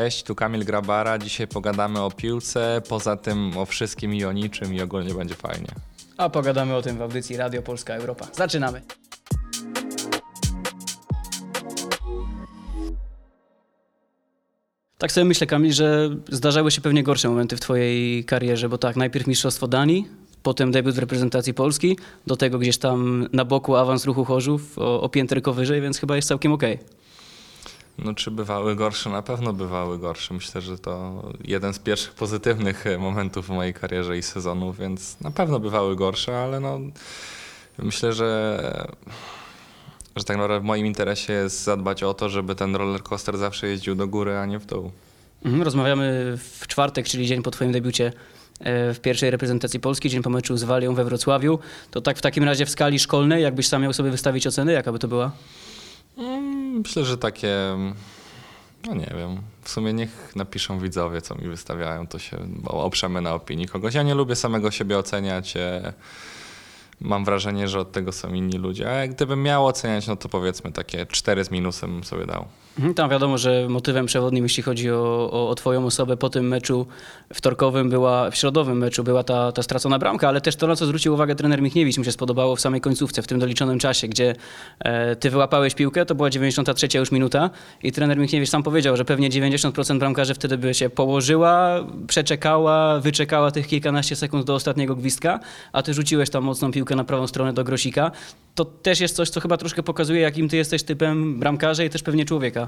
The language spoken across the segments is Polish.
Cześć, tu Kamil Grabara. Dzisiaj pogadamy o piłce, poza tym o wszystkim i o niczym i ogólnie będzie fajnie. A pogadamy o tym w audycji Radio Polska Europa. Zaczynamy. Tak sobie myślę, Kamil, że zdarzały się pewnie gorsze momenty w Twojej karierze, bo tak, najpierw Mistrzostwo Danii, potem debiut w reprezentacji Polski, do tego gdzieś tam na boku awans ruchu Chorzów o, o pięterko wyżej, więc chyba jest całkiem okej. No czy bywały gorsze? Na pewno bywały gorsze. Myślę, że to jeden z pierwszych pozytywnych e, momentów w mojej karierze i sezonu, więc na pewno bywały gorsze, ale no myślę, że że tak naprawdę w moim interesie jest zadbać o to, żeby ten roller coaster zawsze jeździł do góry, a nie w dół. Mhm, Rozmawiamy w czwartek, czyli dzień po Twoim debiucie e, w pierwszej reprezentacji Polski, dzień po meczu z Walią we Wrocławiu. To tak w takim razie w skali szkolnej, jakbyś sam miał sobie wystawić oceny, jaka by to była? Mm, Myślę, że takie, no nie wiem, w sumie niech napiszą widzowie, co mi wystawiają, to się oprzemy na opinii kogoś. Ja nie lubię samego siebie oceniać. e, Mam wrażenie, że od tego są inni ludzie. A gdybym miał oceniać, no to powiedzmy takie 4 z minusem sobie dał. Mhm, Tam wiadomo, że motywem przewodnim, jeśli chodzi o, o, o Twoją osobę po tym meczu wtorkowym, była, w środowym meczu była ta, ta stracona bramka, ale też to, na co zwrócił uwagę trener Michniewicz, mi się spodobało w samej końcówce, w tym doliczonym czasie, gdzie e, Ty wyłapałeś piłkę, to była 93 już minuta i trener Michniewicz sam powiedział, że pewnie 90% bramkarzy wtedy by się położyła, przeczekała, wyczekała tych kilkanaście sekund do ostatniego gwizdka, a Ty rzuciłeś tam mocną piłkę na prawą stronę do Grosika. To też jest coś, co chyba troszkę pokazuje, jakim Ty jesteś typem bramkarza i też pewnie człowieka.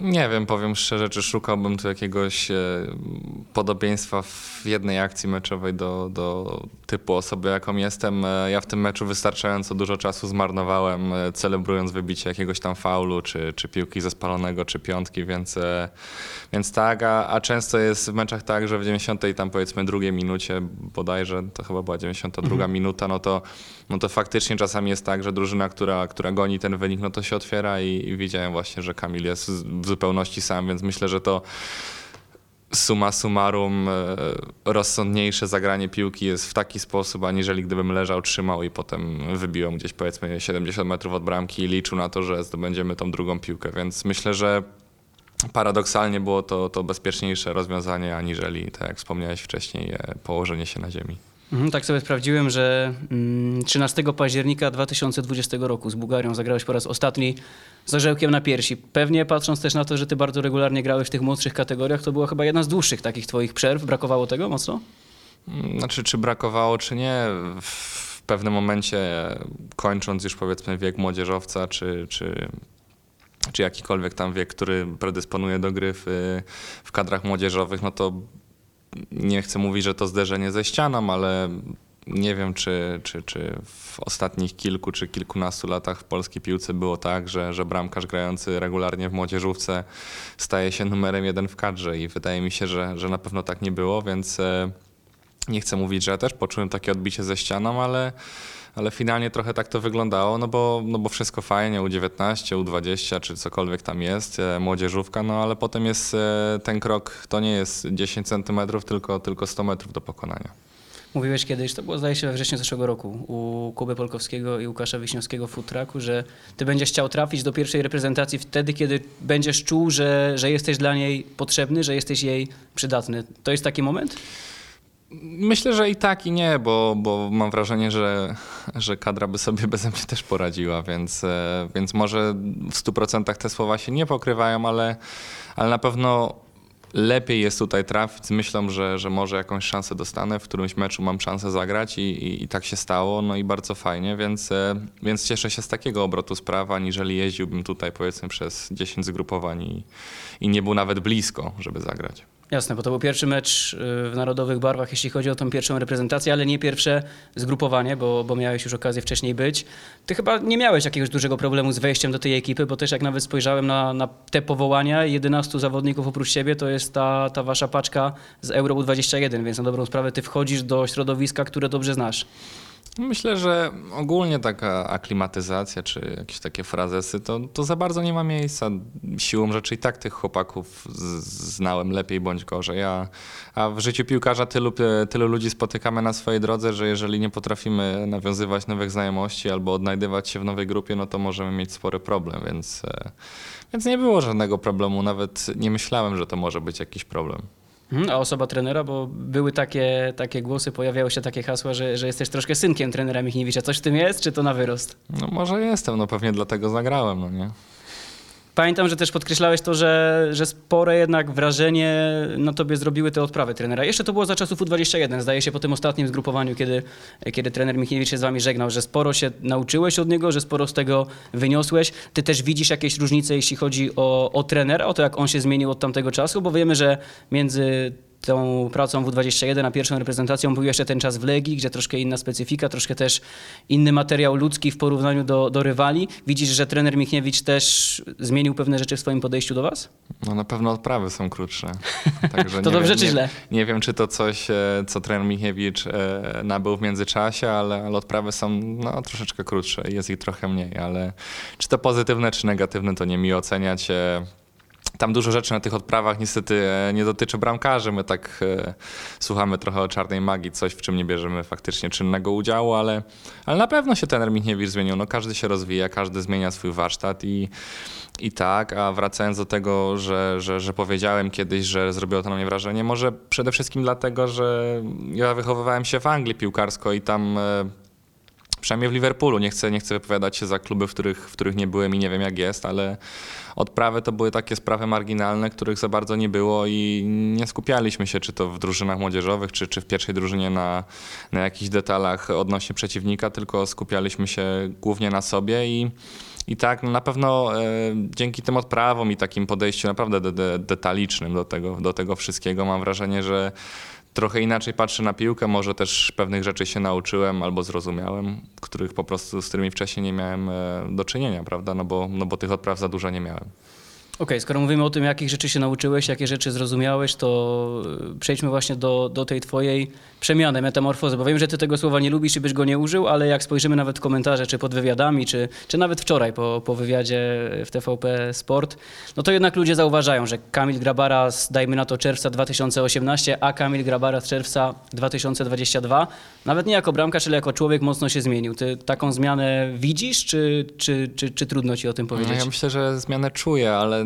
Nie wiem, powiem szczerze, czy szukałbym tu jakiegoś e, podobieństwa w jednej akcji meczowej do, do typu osoby, jaką jestem. E, Ja w tym meczu wystarczająco dużo czasu zmarnowałem, e, celebrując wybicie jakiegoś tam faulu, czy, czy piłki ze spalonego, czy piątki, więc, więc tak, a, a często jest w meczach tak, że w 90 i tam powiedzmy drugiej minucie, bodajże to chyba była 92 minuta, no to, no to faktycznie czasami jest tak, że drużyna, która, która goni ten wynik, no to się otwiera i, i widziałem właśnie, że Kamil jest w zupełności sam, więc myślę, że to summa summarum e, rozsądniejsze zagranie piłki jest w taki sposób, aniżeli gdybym leżał, trzymał i potem wybiłem gdzieś powiedzmy 70 metrów od bramki i liczył na to, że zdobędziemy tą drugą piłkę, więc myślę, że paradoksalnie było to, to bezpieczniejsze rozwiązanie, aniżeli, tak jak wspomniałeś wcześniej, e, położenie się na ziemi. Mhm, tak sobie sprawdziłem, że mm, 13 października 2020 roku z Bułgarią zagrałeś po raz ostatni z orzełkiem na piersi. Pewnie patrząc też na to, że ty bardzo regularnie grałeś w tych młodszych kategoriach, to była chyba jedna z dłuższych takich twoich przerw. Brakowało tego mocno? Mm, Znaczy, czy brakowało, czy nie, w pewnym momencie, kończąc już powiedzmy wiek młodzieżowca, czy, czy, czy jakikolwiek tam wiek, który predysponuje do gry w, w kadrach młodzieżowych, no to nie chcę mówić, że to zderzenie ze ścianą, ale nie wiem, czy, czy, czy w ostatnich kilku czy kilkunastu latach w polskiej piłce było tak, że, że bramkarz grający regularnie w młodzieżówce staje się numerem jeden w kadrze i wydaje mi się, że, że na pewno tak nie było, więc e, nie chcę mówić, że ja też poczułem takie odbicie ze ścianą, ale, ale finalnie trochę tak to wyglądało, no bo, no bo wszystko fajnie, U19, U20 czy cokolwiek tam jest, e, młodzieżówka, no ale potem jest e, ten krok, to nie jest 10 centymetrów, tylko, tylko 100 metrów do pokonania. Mówiłeś kiedyś, to było zdaje się we wrześniu zeszłego roku, u Kuby Polkowskiego i Łukasza Wiśniowskiego w futraku, że ty będziesz chciał trafić do pierwszej reprezentacji wtedy, kiedy będziesz czuł, że, że jesteś dla niej potrzebny, że jesteś jej przydatny. To jest taki moment? Myślę, że i tak i nie, bo, bo mam wrażenie, że, że kadra by sobie beze mnie też poradziła, więc, e, więc może w 100% te słowa się nie pokrywają, ale, ale na pewno lepiej jest tutaj trafić z myślą, że, że może jakąś szansę dostanę, w którymś meczu mam szansę zagrać i, i, i tak się stało, no i bardzo fajnie, więc, e, więc cieszę się z takiego obrotu spraw, aniżeli jeździłbym tutaj powiedzmy przez 10 zgrupowań i, i nie był nawet blisko, żeby zagrać. Jasne, bo to był pierwszy mecz y, w narodowych barwach, jeśli chodzi o tą pierwszą reprezentację, ale nie pierwsze zgrupowanie, bo, bo miałeś już okazję wcześniej być. Ty chyba nie miałeś jakiegoś dużego problemu z wejściem do tej ekipy, bo też jak nawet spojrzałem na, na te powołania, 11 zawodników oprócz ciebie, to jest ta, ta wasza paczka z Euro U21, więc na dobrą sprawę ty wchodzisz do środowiska, które dobrze znasz. Myślę, że ogólnie taka aklimatyzacja czy jakieś takie frazesy, to, to za bardzo nie ma miejsca. Siłą rzeczy i tak tych chłopaków znałem lepiej bądź gorzej. A, a w życiu piłkarza tylu, tylu ludzi spotykamy na swojej drodze, że jeżeli nie potrafimy nawiązywać nowych znajomości albo odnajdywać się w nowej grupie, no to możemy mieć spory problem, więc, e, więc nie było żadnego problemu. Nawet nie myślałem, że to może być jakiś problem. Mhm, a osoba trenera, bo były takie, takie głosy, pojawiały się takie hasła, że, że jesteś troszkę synkiem trenera Michniewicza. Coś w tym jest, czy to na wyrost? No może jestem, no pewnie dlatego zagrałem, no nie? Pamiętam, że też podkreślałeś to, że, że spore jednak wrażenie na tobie zrobiły te odprawy trenera. Jeszcze to było za czasów U21, zdaje się po tym ostatnim zgrupowaniu, kiedy, kiedy trener Michniewicz się z wami żegnał, że sporo się nauczyłeś od niego, że sporo z tego wyniosłeś. Ty też widzisz jakieś różnice, jeśli chodzi o, o trenera, o to, jak on się zmienił od tamtego czasu, bo wiemy, że między tą pracą W21, a pierwszą reprezentacją był jeszcze ten czas w Legii, gdzie troszkę inna specyfika, troszkę też inny materiał ludzki w porównaniu do, do rywali. Widzisz, że trener Michniewicz też zmienił pewne rzeczy w swoim podejściu do was? No na pewno odprawy są krótsze. Także to dobrze wiem, czy nie, źle? Nie wiem, czy to coś, e, co trener Michiewicz e, nabył w międzyczasie, ale, ale odprawy są no, troszeczkę krótsze i jest ich trochę mniej, ale czy to pozytywne, czy negatywne, to nie mi oceniać. Tam dużo rzeczy na tych odprawach niestety e, nie dotyczy bramkarzy. My tak e, słuchamy trochę o czarnej magii, coś w czym nie bierzemy faktycznie czynnego udziału, ale, ale na pewno się trener Michniewicz zmienił. No, każdy się rozwija, każdy zmienia swój warsztat i, i tak, a wracając do tego, że, że, że powiedziałem kiedyś, że zrobiło to na mnie wrażenie, może przede wszystkim dlatego, że ja wychowywałem się w Anglii piłkarsko i tam e, przynajmniej w Liverpoolu, nie chcę, nie chcę wypowiadać się za kluby, w których, w których nie byłem i nie wiem jak jest, ale odprawy to były takie sprawy marginalne, których za bardzo nie było i nie skupialiśmy się, czy to w drużynach młodzieżowych, czy, czy w pierwszej drużynie na, na jakichś detalach odnośnie przeciwnika, tylko skupialiśmy się głównie na sobie i i tak, no na pewno e, dzięki tym odprawom i takim podejściu naprawdę de, de, detalicznym do tego, do tego wszystkiego mam wrażenie, że trochę inaczej patrzę na piłkę, może też pewnych rzeczy się nauczyłem albo zrozumiałem, których po prostu, z którymi wcześniej nie miałem e, do czynienia, prawda, no bo, no bo tych odpraw za dużo nie miałem. Okej, skoro mówimy o tym, jakich rzeczy się nauczyłeś, jakie rzeczy zrozumiałeś, to y, przejdźmy właśnie do, do tej twojej przemiany, metamorfozy, bo wiem, że ty tego słowa nie lubisz i byś go nie użył, ale jak spojrzymy nawet w komentarze, czy pod wywiadami, czy, czy nawet wczoraj po, po wywiadzie w TVP Sport, no to jednak ludzie zauważają, że Kamil Grabara z, dajmy na to, czerwca 2018, a Kamil Grabara z czerwca 2022, nawet nie jako bramkarz, ale jako człowiek mocno się zmienił. Ty taką zmianę widzisz, czy, czy, czy, czy trudno ci o tym No powiedzieć? ja myślę, że zmianę czuję, ale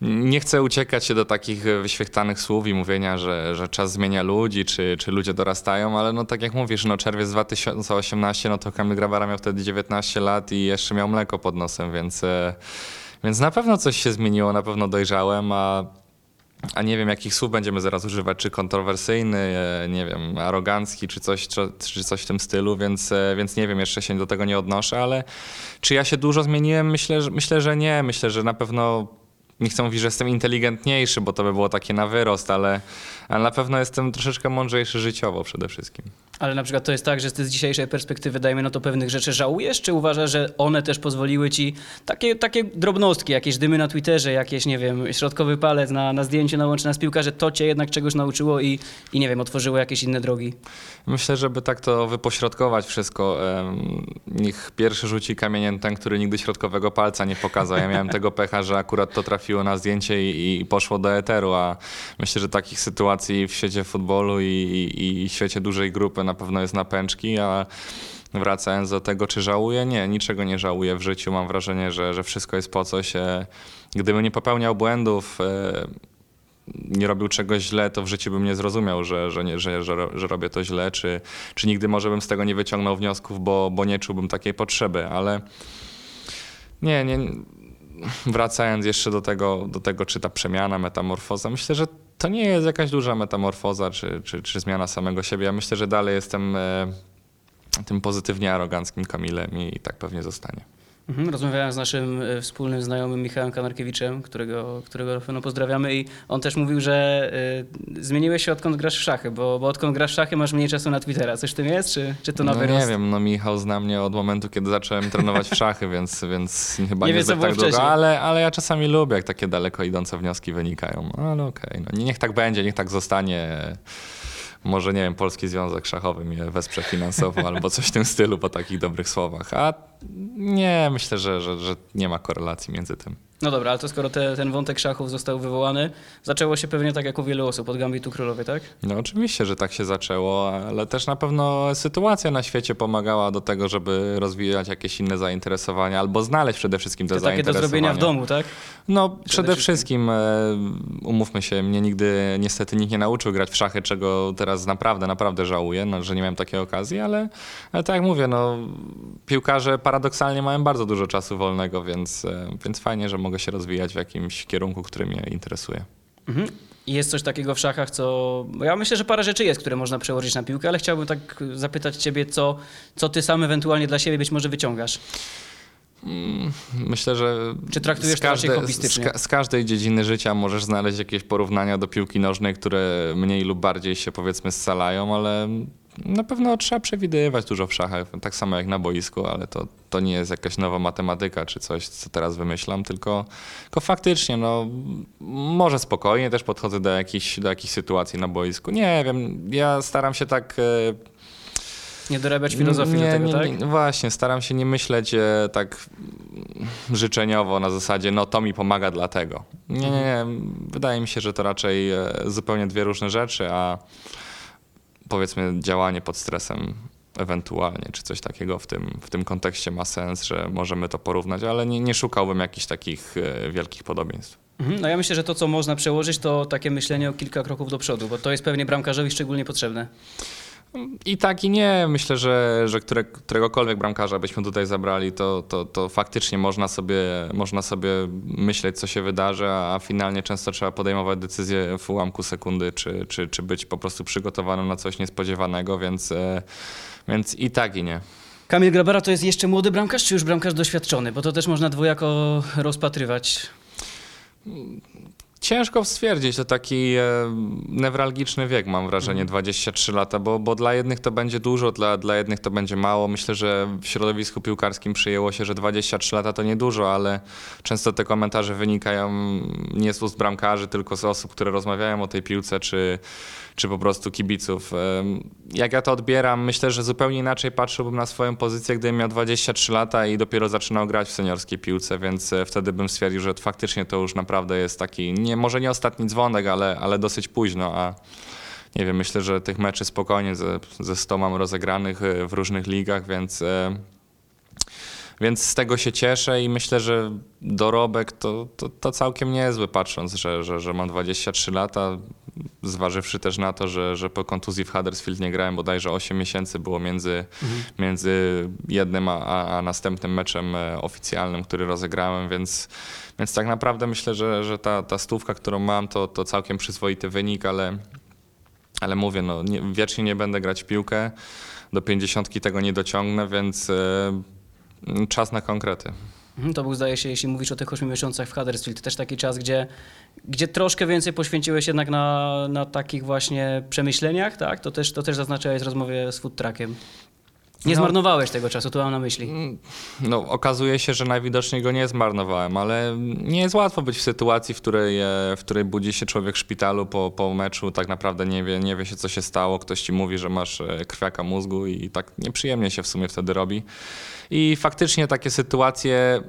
nie chcę uciekać się do takich wyświechtanych słów i mówienia, że, że czas zmienia ludzi, czy, czy ludzie dorastają, ale no tak jak mówisz, no czerwiec 2018, no to Kamil Grabara miał wtedy 19 lat i jeszcze miał mleko pod nosem, więc, e, więc na pewno coś się zmieniło, na pewno dojrzałem, a a nie wiem, jakich słów będziemy zaraz używać, czy kontrowersyjny, e, nie wiem, arogancki, czy coś, czy, czy coś w tym stylu, więc, e, więc nie wiem, jeszcze się do tego nie odnoszę, ale czy ja się dużo zmieniłem? Myślę, że, myślę, że nie. Myślę, że na pewno nie chcę mówić, że jestem inteligentniejszy, bo to by było takie na wyrost, ale, ale na pewno jestem troszeczkę mądrzejszy życiowo przede wszystkim. Ale na przykład to jest tak, że z dzisiejszej perspektywy, dajmy na to pewnych rzeczy żałujesz, czy uważasz, że one też pozwoliły ci takie, takie drobnostki, jakieś dymy na Twitterze, jakieś, nie wiem, środkowy palec na, na zdjęciu nałączone z piłka, że to cię jednak czegoś nauczyło i, i nie wiem, otworzyło jakieś inne drogi? Myślę, żeby tak to wypośrodkować wszystko. Niech pierwszy rzuci kamieniem ten, który nigdy środkowego palca nie pokazał. Ja miałem tego pecha, że akurat to trafiło na zdjęcie i, i poszło do eteru, a myślę, że takich sytuacji w świecie futbolu i, i, i świecie dużej grupy na pewno jest na pęczki, a wracając do tego, czy żałuję? Nie, niczego nie żałuję w życiu. Mam wrażenie, że, że wszystko jest po coś. E, Gdybym nie popełniał błędów, e, nie robił czegoś źle, to w życiu bym nie zrozumiał, że, że, nie, że, że, że robię to źle, czy, czy nigdy może bym z tego nie wyciągnął wniosków, bo, bo nie czułbym takiej potrzeby, ale nie, nie. Wracając jeszcze do tego, do tego, czy ta przemiana, metamorfoza, myślę, że to nie jest jakaś duża metamorfoza, czy, czy, czy zmiana samego siebie. Ja myślę, że dalej jestem e, tym pozytywnie aroganckim Kamilem i tak pewnie zostanie. Mhm, rozmawiałem z naszym e, wspólnym znajomym Michałem Kanarkiewiczem, którego, którego pewno pozdrawiamy i on też mówił, że y, zmieniłeś się odkąd grasz w szachy, bo, bo odkąd grasz w szachy masz mniej czasu na Twittera. Coś w tym jest, czy, czy to na no wyrost? nie wiem, no Michał zna mnie od momentu, kiedy zacząłem trenować w szachy, więc, więc chyba Nie nie, wie, tak długo, wcześniej. ale, ale ja czasami lubię, jak takie daleko idące wnioski wynikają. No, ale okej, no, niech tak będzie, niech tak zostanie. Może nie wiem, Polski Związek Szachowy mnie wesprze finansowo albo coś w tym stylu po takich dobrych słowach. A nie, myślę, że, że, że nie ma korelacji między tym. No dobra, ale to skoro te, ten wątek szachów został wywołany, zaczęło się pewnie tak jak u wielu osób od Gambitu Królowej, tak? No oczywiście, że tak się zaczęło, ale też na pewno sytuacja na świecie pomagała do tego, żeby rozwijać jakieś inne zainteresowania albo znaleźć przede wszystkim te, Te takie do zrobienia w domu, tak? No, przede wszystkim. wszystkim, e, umówmy się, mnie nigdy niestety nikt nie nauczył grać w szachy, czego teraz naprawdę, naprawdę żałuję, no, że nie miałem takiej okazji, ale, ale tak jak mówię, no, piłkarze paradoksalnie mają bardzo dużo czasu wolnego, więc, e, więc fajnie, że mogę się rozwijać w jakimś kierunku, który mnie interesuje. Mhm. I Jest coś takiego w szachach, co. Ja myślę, że parę rzeczy jest, które można przełożyć na piłkę, ale chciałbym tak zapytać Ciebie, co, co Ty sam ewentualnie dla siebie być może wyciągasz. Myślę, że. Czy traktujesz z, to każde, hobbystycznie? z, z każdej dziedziny życia możesz znaleźć jakieś porównania do piłki nożnej, które mniej lub bardziej się powiedzmy scalają, ale na pewno trzeba przewidywać dużo w szachach, tak samo jak na boisku, ale to, to nie jest jakaś nowa matematyka czy coś, co teraz wymyślam, tylko, tylko faktycznie, no, może spokojnie też podchodzę do jakichś, do jakichś sytuacji na boisku. Nie wiem, ja staram się tak. e, Nie dorabiać filozofii nie, do tego, nie, tak? Nie, właśnie, staram się nie myśleć e, tak życzeniowo na zasadzie, no to mi pomaga dlatego. Nie, nie, nie. Wydaje mi się, że to raczej e, zupełnie dwie różne rzeczy, a powiedzmy działanie pod stresem ewentualnie, czy coś takiego w tym, w tym kontekście ma sens, że możemy to porównać, ale nie, nie szukałbym jakichś takich e, wielkich podobieństw. Mhm. No ja myślę, że to, co można przełożyć, to takie myślenie o kilka kroków do przodu, bo to jest pewnie bramkarzowi szczególnie potrzebne. I tak i nie. Myślę, że, że które, któregokolwiek bramkarza byśmy tutaj zabrali, to, to, to faktycznie można sobie, można sobie myśleć, co się wydarzy, a finalnie często trzeba podejmować decyzję w ułamku sekundy, czy, czy, czy być po prostu przygotowanym na coś niespodziewanego, więc, e, więc i tak i nie. Kamil Grabara to jest jeszcze młody bramkarz, czy już bramkarz doświadczony? Bo to też można dwojako rozpatrywać. Ciężko stwierdzić, to taki e, newralgiczny wiek, mam wrażenie, 23 lata, bo, bo dla jednych to będzie dużo, dla, dla jednych to będzie mało. Myślę, że w środowisku piłkarskim przyjęło się, że 23 lata to niedużo, ale często te komentarze wynikają nie z ust bramkarzy, tylko z osób, które rozmawiają o tej piłce, czy, czy po prostu kibiców. Jak ja to odbieram, myślę, że zupełnie inaczej patrzyłbym na swoją pozycję, gdybym miał 23 lata i dopiero zaczynał grać w seniorskiej piłce, więc e, wtedy bym stwierdził, że faktycznie to już naprawdę jest taki, nie, może nie ostatni dzwonek, ale, ale dosyć późno, a nie wiem, myślę, że tych meczy spokojnie ze, ze 100 mam rozegranych e, w różnych ligach, więc, e, więc z tego się cieszę i myślę, że dorobek to, to, to całkiem niezły, patrząc, że, że, że mam 23 lata, zważywszy też na to, że, że po kontuzji w Huddersfield nie grałem bodajże 8 miesięcy było między, między jednym a, a, a następnym meczem e, oficjalnym, który rozegrałem, więc, więc tak naprawdę myślę, że, że ta, ta stówka, którą mam, to, to całkiem przyzwoity wynik, ale, ale mówię, no, nie, wiecznie nie będę grać w piłkę, do 50 tego nie dociągnę, więc e, czas na konkrety. Mhm, To był, zdaje się, jeśli mówisz o tych 8 miesiącach w Huddersfield, też taki czas, gdzie, gdzie troszkę więcej poświęciłeś jednak na, na takich właśnie przemyśleniach, tak? To też, to też zaznaczałeś w rozmowie z Food. Nie No. zmarnowałeś tego czasu, to mam na myśli. No, okazuje się, że najwidoczniej go nie zmarnowałem, ale nie jest łatwo być w sytuacji, w której, e, w której budzi się człowiek w szpitalu po, po meczu, tak naprawdę nie wie, nie wie się, co się stało. Ktoś ci mówi, że masz e, krwiaka mózgu i tak nieprzyjemnie się w sumie wtedy robi. I faktycznie takie sytuacje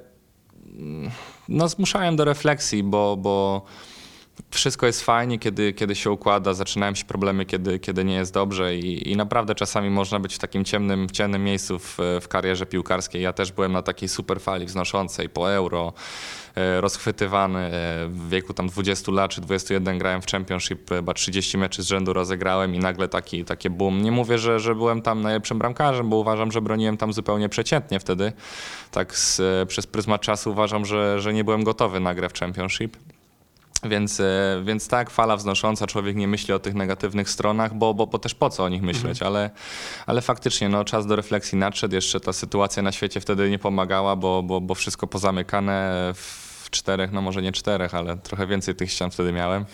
mm, no, zmuszają do refleksji, bo, bo wszystko jest fajnie, kiedy, kiedy się układa, zaczynają się problemy, kiedy, kiedy nie jest dobrze i, i naprawdę czasami można być w takim ciemnym, ciemnym miejscu w, w karierze piłkarskiej. Ja też byłem na takiej super fali wznoszącej po euro, e, rozchwytywany e, w wieku tam 20 lat czy 21 grałem w Championship, e, chyba 30 meczy z rzędu rozegrałem i nagle taki, takie boom. Nie mówię, że, że byłem tam najlepszym bramkarzem, bo uważam, że broniłem tam zupełnie przeciętnie wtedy. Tak z, przez pryzmat czasu uważam, że, że nie byłem gotowy na grę w Championship. Więc, e, więc tak, fala wznosząca, człowiek nie myśli o tych negatywnych stronach, bo, bo, bo też po co o nich myśleć, ale, ale faktycznie no, czas do refleksji nadszedł, jeszcze ta sytuacja na świecie wtedy nie pomagała, bo, bo, bo wszystko pozamykane w czterech, no może nie czterech, ale trochę więcej tych ścian wtedy miałem.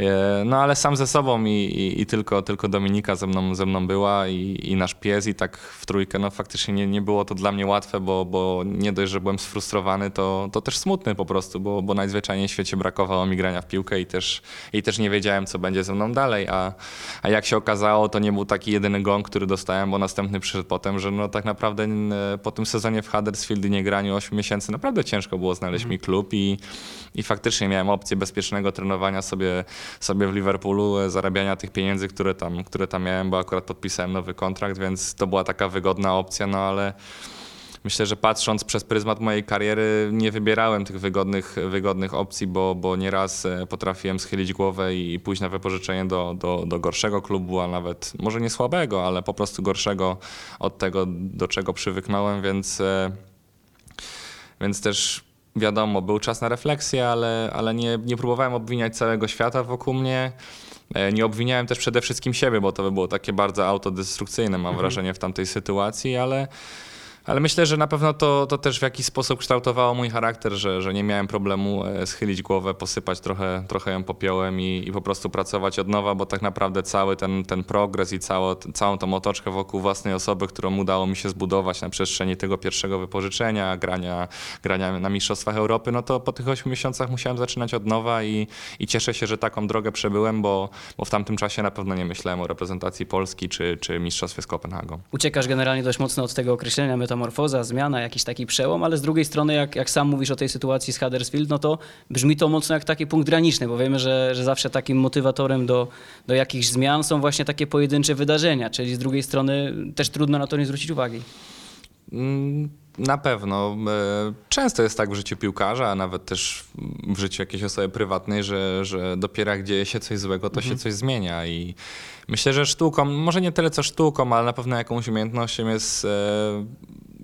E, No ale sam ze sobą i, i, i tylko, tylko Dominika ze mną, ze mną była i, i nasz pies i tak w trójkę, no faktycznie nie, nie było to dla mnie łatwe, bo, bo nie dość, że byłem sfrustrowany, to, to też smutny po prostu, bo, bo najzwyczajniej w świecie brakowało mi grania w piłkę i też, i też nie wiedziałem, co będzie ze mną dalej, a, a jak się okazało, to nie był taki jedyny gong, który dostałem, bo następny przyszedł potem, że no tak naprawdę po tym sezonie w Huddersfield i nie graniu 8 miesięcy. Naprawdę ciężko było znaleźć mi klub i, i faktycznie miałem opcję bezpiecznego trenowania sobie, sobie w Liverpoolu, e, zarabiania tych pieniędzy, które tam, które tam miałem, bo akurat podpisałem nowy kontrakt, więc to była taka wygodna opcja, no ale myślę, że patrząc przez pryzmat mojej kariery, nie wybierałem tych wygodnych, wygodnych opcji, bo, bo nieraz e, potrafiłem schylić głowę i pójść na wypożyczenie do, do, do gorszego klubu, a nawet może nie słabego, ale po prostu gorszego od tego, do czego przywyknąłem, więc, e, więc też wiadomo, był czas na refleksję, ale, ale nie, nie próbowałem obwiniać całego świata wokół mnie. E, Nie obwiniałem też przede wszystkim siebie, bo to by było takie bardzo autodestrukcyjne, mam wrażenie, w tamtej sytuacji, ale, ale myślę, że na pewno to, to też w jakiś sposób kształtowało mój charakter, że, że nie miałem problemu e, schylić głowę, posypać trochę, trochę ją popiołem i, i po prostu pracować od nowa, bo tak naprawdę cały ten, ten progres i cało, całą tą otoczkę wokół własnej osoby, którą udało mi się zbudować na przestrzeni tego pierwszego wypożyczenia, grania, grania na Mistrzostwach Europy, no to po tych 8 miesiącach musiałem zaczynać od nowa i, i cieszę się, że taką drogę przebyłem, bo, bo w tamtym czasie na pewno nie myślałem o reprezentacji Polski czy, czy Mistrzostwie z Kopenhagą. Uciekasz generalnie dość mocno od tego określenia metamorfoza, zmiana, jakiś taki przełom, ale z drugiej strony, jak, jak sam mówisz o tej sytuacji z Huddersfield, no to brzmi to mocno jak taki punkt graniczny, bo wiemy, że, że zawsze takim motywatorem do, do jakichś zmian są właśnie takie pojedyncze wydarzenia, czyli z drugiej strony też trudno na to nie zwrócić uwagi. Mm, Na pewno. E, Często jest tak w życiu piłkarza, a nawet też w życiu jakiejś osoby prywatnej, że, że dopiero jak dzieje się coś złego, to się coś zmienia. I myślę, że sztuką, może nie tyle co sztuką, ale na pewno jakąś umiejętnością jest, e,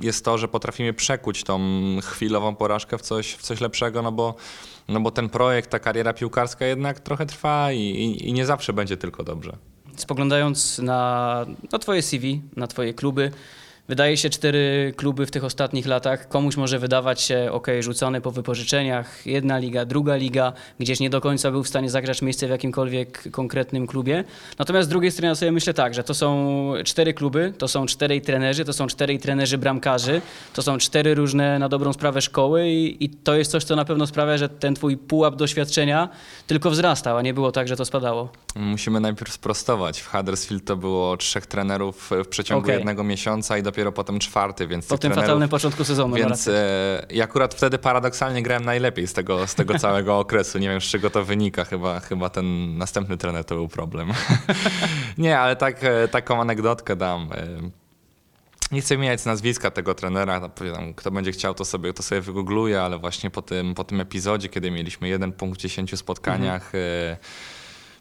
jest to, że potrafimy przekuć tą chwilową porażkę w coś, w coś lepszego, no bo, no bo ten projekt, ta kariera piłkarska jednak trochę trwa i, i, i nie zawsze będzie tylko dobrze. Spoglądając na, na Twoje CV, na Twoje kluby, wydaje się cztery kluby w tych ostatnich latach. Komuś może wydawać się, ok, rzucony po wypożyczeniach, jedna liga, druga liga, gdzieś nie do końca był w stanie zagrać miejsce w jakimkolwiek konkretnym klubie. Natomiast z drugiej strony ja sobie myślę tak, że to są cztery kluby, to są czterej trenerzy, to są czterej trenerzy bramkarzy, to są cztery różne na dobrą sprawę szkoły i, i to jest coś, co na pewno sprawia, że ten twój pułap doświadczenia tylko wzrastał, a nie było tak, że to spadało. Musimy najpierw sprostować. W Huddersfield to było trzech trenerów w przeciągu Okej. jednego miesiąca i dopiero potem czwarty, więc Po tym fatalnym początku sezonu. no Więc e, i akurat wtedy paradoksalnie grałem najlepiej z tego, z tego całego okresu. Nie wiem, z czego to wynika. Chyba, chyba ten następny trener to był problem. Nie, ale tak, e, taką anegdotkę dam. E, Nie chcę wymieniać nazwiska tego trenera, no, kto będzie chciał, to sobie, to sobie wygoogluje, ale właśnie po tym, po tym epizodzie, kiedy mieliśmy jeden punkt w 10 spotkaniach, e,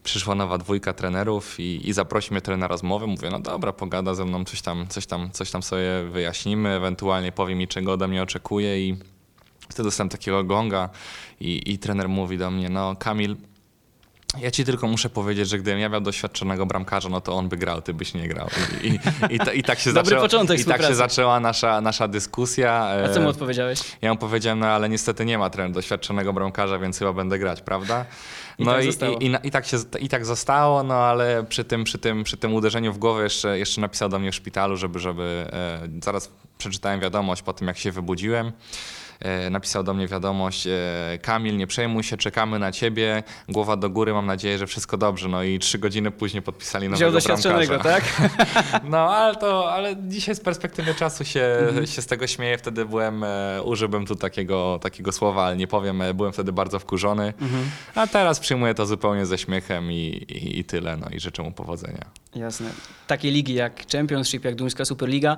przyszła nowa dwójka trenerów i, i zaprosi mnie trener na rozmowę. Mówię, no dobra, pogada ze mną, coś tam, coś tam, coś tam sobie wyjaśnimy, ewentualnie powie mi, czego ode mnie oczekuje i wtedy dostałem takiego gonga i, i trener mówi do mnie, no Kamil, ja ci tylko muszę powiedzieć, że gdybym ja miał doświadczonego bramkarza, no to on by grał, ty byś nie grał. I, i, i, ta, i tak się, początek i tak się współpracy. zaczęła nasza, nasza dyskusja. A co E, mu odpowiedziałeś? ja mu powiedziałem, no ale niestety nie ma trener doświadczonego bramkarza, więc chyba będę grać, prawda? I No tak i, i, tak się, i tak zostało, no ale przy tym, przy tym, przy tym uderzeniu w głowę jeszcze, jeszcze napisał do mnie w szpitalu, żeby, żeby e, zaraz przeczytałem wiadomość po tym, jak się wybudziłem. E, napisał do mnie wiadomość, e, Kamil, nie przejmuj się, czekamy na ciebie, głowa do góry, mam nadzieję, że wszystko dobrze. No i trzy godziny później podpisali Wziął nowego doświadczonego, bramkarza. tak? No, ale to, ale dzisiaj z perspektywy czasu się, Mhm. się z tego śmieję. Wtedy byłem, e, użyłbym tu takiego, takiego słowa, ale nie powiem, byłem wtedy bardzo wkurzony. Mhm. A teraz przyjmuję to zupełnie ze śmiechem i, i, i tyle, no i życzę mu powodzenia. Jasne. Takie ligi jak Championship, jak Duńska Superliga,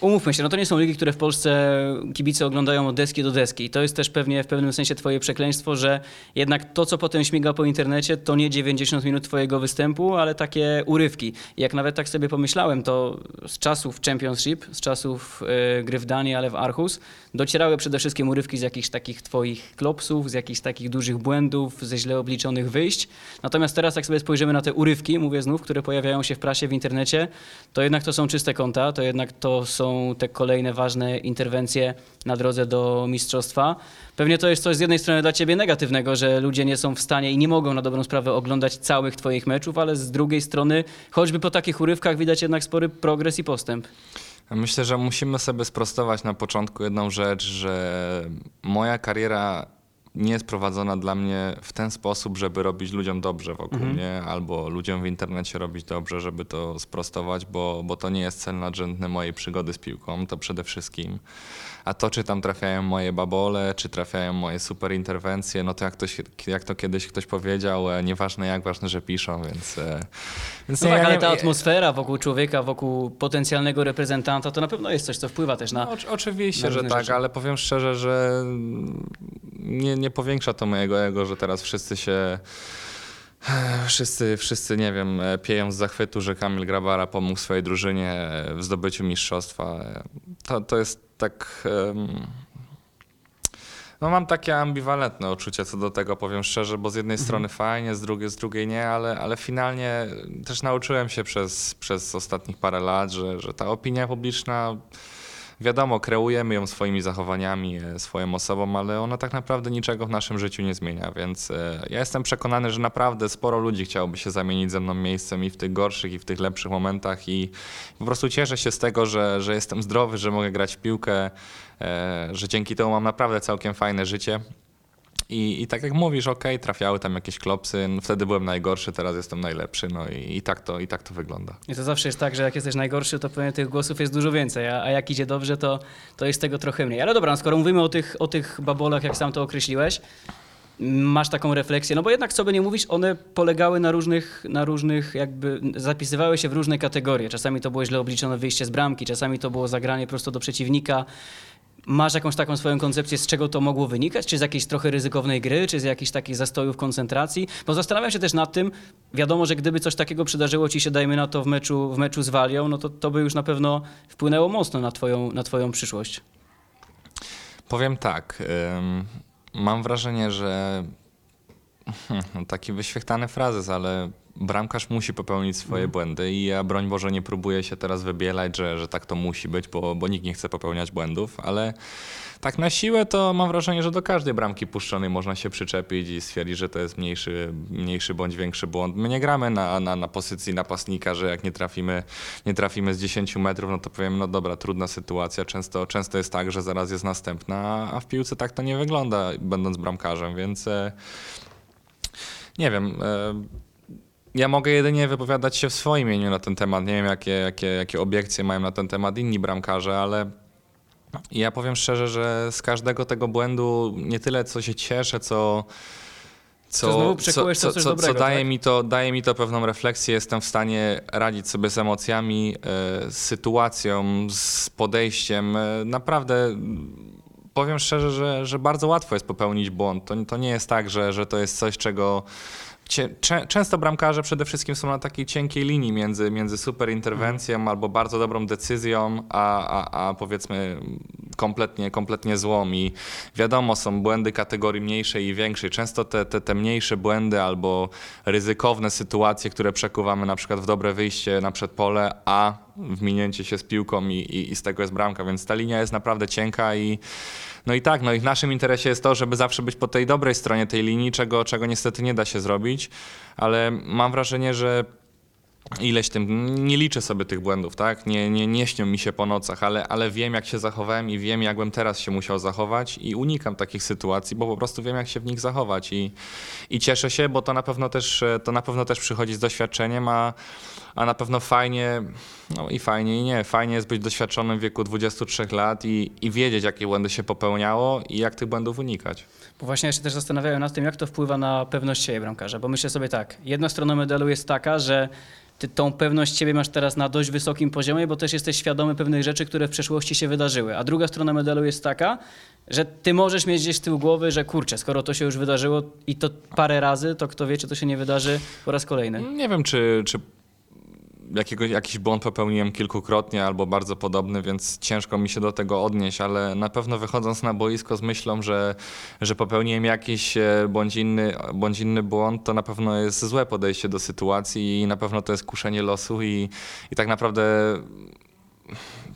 umówmy się, no to nie są ligi, które w Polsce kibice oglądają od deski do deski. I to jest też pewnie w pewnym sensie twoje przekleństwo, że jednak to, co potem śmiga po internecie, to nie 90 minut twojego występu, ale takie urywki. I jak nawet tak sobie pomyślałem, to z czasów Championship, z czasów y, gry w Danii, ale w Aarhus, docierały przede wszystkim urywki z jakichś takich twoich klopsów, z jakichś takich dużych błędów, ze źle obliczonych wyjść. Natomiast teraz, jak sobie spojrzymy na te urywki, mówię znów, które pojawiają się w prasie, w internecie, to jednak to są czyste konta, to jednak to są te kolejne ważne interwencje na drodze do mistrzostwa. Pewnie to jest coś z jednej strony dla ciebie negatywnego, że ludzie nie są w stanie i nie mogą na dobrą sprawę oglądać całych twoich meczów, ale z drugiej strony, choćby po takich urywkach widać jednak spory progres i postęp. Myślę, że musimy sobie sprostować na początku jedną rzecz, że moja kariera nie jest prowadzona dla mnie w ten sposób, żeby robić ludziom dobrze wokół mnie, albo ludziom w internecie robić dobrze, żeby to sprostować, bo, bo to nie jest cel nadrzędny mojej przygody z piłką, to przede wszystkim. A to, czy tam trafiają moje babole, czy trafiają moje super interwencje, no to jak, ktoś, jak to kiedyś ktoś powiedział, e, nieważne jak, ważne, że piszą, więc... e, więc No nie, tak, ja ale nie- ta atmosfera wokół człowieka, wokół potencjalnego reprezentanta, to na pewno jest coś, co wpływa też na... No, oczy- oczywiście, na że tak, rzeczy. ale powiem szczerze, że nie, nie powiększa to mojego ego, że teraz wszyscy się. Wszyscy, wszyscy, nie wiem, e, pieją z zachwytu, że Kamil Grabara pomógł swojej drużynie w zdobyciu mistrzostwa. To, to jest tak. No mam takie ambiwalentne uczucie co do tego, powiem szczerze, bo z jednej strony fajnie, z drugiej, z drugiej nie, ale, ale finalnie też nauczyłem się przez, przez ostatnich parę lat, że, że ta opinia publiczna Wiadomo, kreujemy ją swoimi zachowaniami, e, swoją osobą, ale ona tak naprawdę niczego w naszym życiu nie zmienia, więc e, ja jestem przekonany, że naprawdę sporo ludzi chciałoby się zamienić ze mną miejscem i w tych gorszych, i w tych lepszych momentach i po prostu cieszę się z tego, że, że jestem zdrowy, że mogę grać w piłkę, e, że dzięki temu mam naprawdę całkiem fajne życie. I, I tak jak mówisz, okej, trafiały tam jakieś klopsy, no wtedy byłem najgorszy, teraz jestem najlepszy, no i, i, tak, to, i tak to wygląda. I to zawsze jest tak, że jak jesteś najgorszy, to pewnie tych głosów jest dużo więcej, a, a jak idzie dobrze, to, to jest tego trochę mniej. Ale dobra, no skoro mówimy o tych, o tych babolach, jak sam to określiłeś, masz taką refleksję, no bo jednak co by nie mówić, one polegały na różnych, na różnych jakby, zapisywały się w różne kategorie. Czasami to było źle obliczone wyjście z bramki, czasami to było zagranie prosto do przeciwnika. Masz jakąś taką swoją koncepcję, z czego to mogło wynikać? Czy z jakiejś trochę ryzykownej gry, czy z jakichś takich zastojów koncentracji? Bo zastanawiam się też nad tym, wiadomo, że gdyby coś takiego przydarzyło ci się, dajmy na to, w meczu, w meczu z Walią, no to to by już na pewno wpłynęło mocno na twoją, na twoją przyszłość. Powiem tak. Mam wrażenie, że no taki wyświechtany frazes, ale bramkarz musi popełnić swoje błędy i ja broń Boże nie próbuję się teraz wybielać, że, że tak to musi być, bo, bo nikt nie chce popełniać błędów, ale tak na siłę to mam wrażenie, że do każdej bramki puszczonej można się przyczepić i stwierdzić, że to jest mniejszy, mniejszy bądź większy błąd. My nie gramy na, na, na pozycji napastnika, że jak nie trafimy, nie trafimy z 10 metrów, no to powiemy, no dobra, trudna sytuacja. Często, często jest tak, że zaraz jest następna, a w piłce tak to nie wygląda, będąc bramkarzem, więc e, nie wiem. E, ja mogę jedynie wypowiadać się w swoim imieniu na ten temat. Nie wiem, jakie, jakie, jakie obiekcje mają na ten temat inni bramkarze, ale ja powiem szczerze, że z każdego tego błędu nie tyle co się cieszę, co. Co w coś co, dobrego, co daje, tak? mi to, daje mi to pewną refleksję, jestem w stanie radzić sobie z emocjami, e, z sytuacją, z podejściem. E, naprawdę powiem szczerze, że, że bardzo łatwo jest popełnić błąd. To, to nie jest tak, że, że to jest coś, czego. Często bramkarze przede wszystkim są na takiej cienkiej linii między, między super interwencją albo bardzo dobrą decyzją, a, a, a powiedzmy kompletnie, kompletnie złą. I wiadomo, są błędy kategorii mniejszej i większej. Często te, te, te mniejsze błędy albo ryzykowne sytuacje, które przekuwamy na przykład w dobre wyjście na przedpole, a w minięcie się z piłką i, i, i z tego jest bramka. Więc ta linia jest naprawdę cienka i no i tak, no i w naszym interesie jest to, żeby zawsze być po tej dobrej stronie tej linii, czego, czego niestety nie da się zrobić, ale mam wrażenie, że ileś tym, nie liczę sobie tych błędów, tak? Nie, nie, nie śnią mi się po nocach, ale, ale wiem, jak się zachowałem i wiem, jakbym teraz się musiał zachować i unikam takich sytuacji, bo po prostu wiem, jak się w nich zachować i, i cieszę się, bo to na pewno też, to na pewno też przychodzi z doświadczeniem, a, a na pewno fajnie, no i fajnie i nie, fajnie jest być doświadczonym w wieku 23 lat i, i wiedzieć, jakie błędy się popełniało i jak tych błędów unikać. Bo właśnie ja się też zastanawiałem nad tym, jak to wpływa na pewność siebie bramkarza, bo myślę sobie tak, jedna strona medalu jest taka, że ty tą pewność siebie masz teraz na dość wysokim poziomie, bo też jesteś świadomy pewnych rzeczy, które w przeszłości się wydarzyły. A druga strona medalu jest taka, że ty możesz mieć gdzieś z tyłu głowy, że kurczę, skoro to się już wydarzyło i to parę razy, to kto wie, czy to się nie wydarzy po raz kolejny. Nie wiem, czy, czy jakiego, jakiś błąd popełniłem kilkukrotnie albo bardzo podobny, więc ciężko mi się do tego odnieść, ale na pewno wychodząc na boisko z myślą, że, że popełniłem jakiś e, bądź inny, bądź inny błąd, to na pewno jest złe podejście do sytuacji i na pewno to jest kuszenie losu i, i tak naprawdę